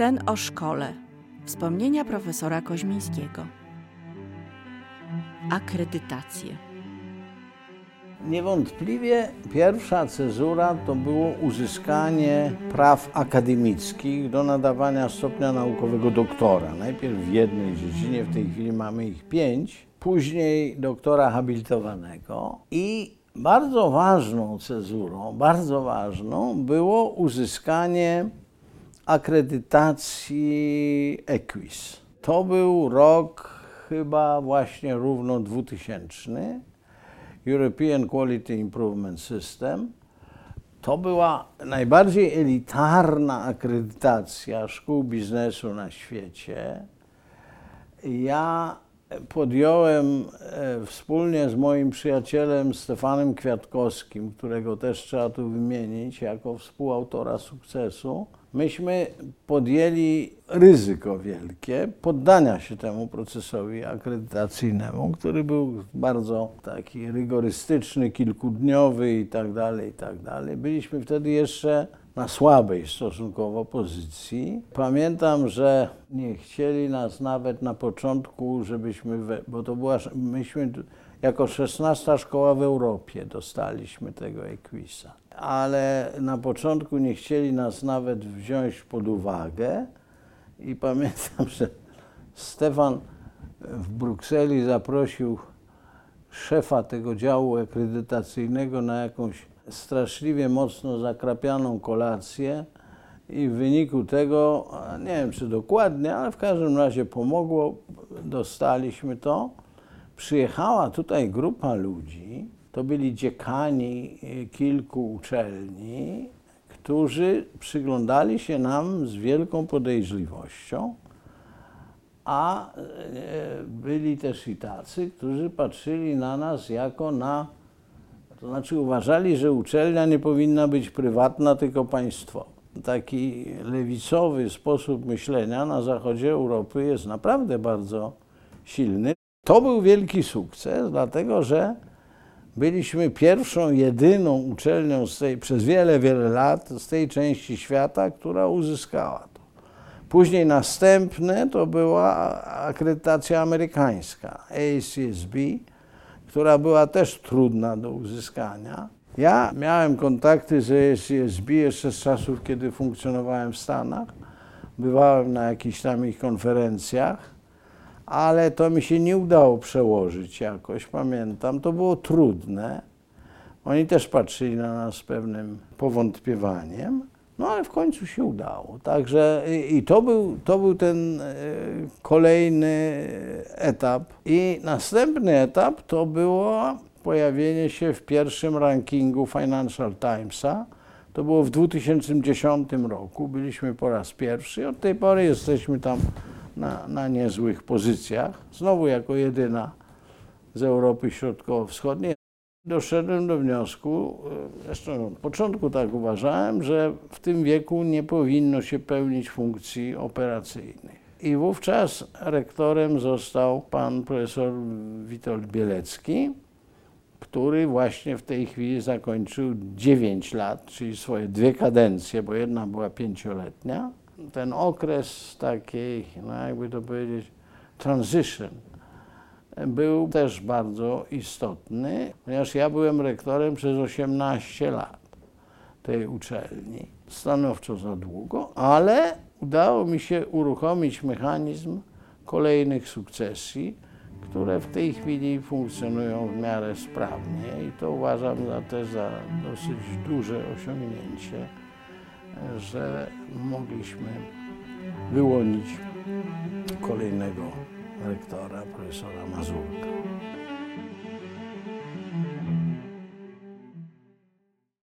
Sen o szkole. Wspomnienia profesora Koźmińskiego. Akredytacje. Niewątpliwie pierwsza cezura to było uzyskanie praw akademickich do nadawania stopnia naukowego doktora. Najpierw w jednej dziedzinie, w tej chwili mamy ich pięć, później doktora habilitowanego i bardzo ważną cezurą, bardzo ważną było uzyskanie akredytacji EQUIS. To był rok chyba właśnie równo 2000, European Quality Improvement System. To była najbardziej elitarna akredytacja szkół biznesu na świecie. Ja podjąłem e, wspólnie z moim przyjacielem Stefanem Kwiatkowskim, którego też trzeba tu wymienić jako współautora sukcesu, myśmy podjęli ryzyko wielkie poddania się temu procesowi akredytacyjnemu, który był bardzo taki rygorystyczny, kilkudniowy i tak dalej, i tak dalej. Byliśmy wtedy jeszcze na słabej stosunkowo pozycji. Pamiętam, że nie chcieli nas nawet na początku, żebyśmy, we, bo to była, myśmy jako 16 szkoła w Europie dostaliśmy tego Equisa. Ale na początku nie chcieli nas nawet wziąć pod uwagę i pamiętam, że Stefan w Brukseli zaprosił szefa tego działu akredytacyjnego na jakąś straszliwie mocno zakrapianą kolację i w wyniku tego, nie wiem czy dokładnie, ale w każdym razie pomogło, dostaliśmy to. Przyjechała tutaj grupa ludzi, to byli dziekani kilku uczelni, którzy przyglądali się nam z wielką podejrzliwością, a e, byli też i tacy, którzy patrzyli na nas jako na to znaczy uważali, że uczelnia nie powinna być prywatna, tylko państwowa. Taki lewicowy sposób myślenia na zachodzie Europy jest naprawdę bardzo silny. To był wielki sukces, dlatego że byliśmy pierwszą, jedyną uczelnią tej, przez wiele, wiele lat z tej części świata, która uzyskała to. Później następne to była akredytacja amerykańska, ACSB, która była też trudna do uzyskania. Ja miałem kontakty z ASCSB jeszcze z czasów, kiedy funkcjonowałem w Stanach. Bywałem na jakichś tam ich konferencjach, ale to mi się nie udało przełożyć jakoś, pamiętam. To było trudne. Oni też patrzyli na nas z pewnym powątpiewaniem. No ale w końcu się udało. Także i, to, był, to był ten e, kolejny etap. I następny etap to było pojawienie się w pierwszym rankingu Financial Timesa. To było w 2010 roku. Byliśmy po raz pierwszy. Od tej pory jesteśmy tam na, na niezłych pozycjach. Znowu jako jedyna z Europy Środkowo-Wschodniej. Doszedłem do wniosku, e, zresztą od początku tak uważałem, że w tym wieku nie powinno się pełnić funkcji operacyjnych. I wówczas rektorem został pan profesor Witold Bielecki, który właśnie w tej chwili zakończył 9 lat, czyli swoje dwie kadencje, bo jedna była pięcioletnia. Ten okres takiej, no jakby to powiedzieć, transition był też bardzo istotny, ponieważ ja byłem rektorem przez 18 lat tej uczelni. Stanowczo za długo, ale udało mi się uruchomić mechanizm kolejnych sukcesji, które w tej chwili funkcjonują w miarę sprawnie i to uważam za też za dosyć duże osiągnięcie, że mogliśmy wyłonić kolejnego Alig talán professzor Mazurka.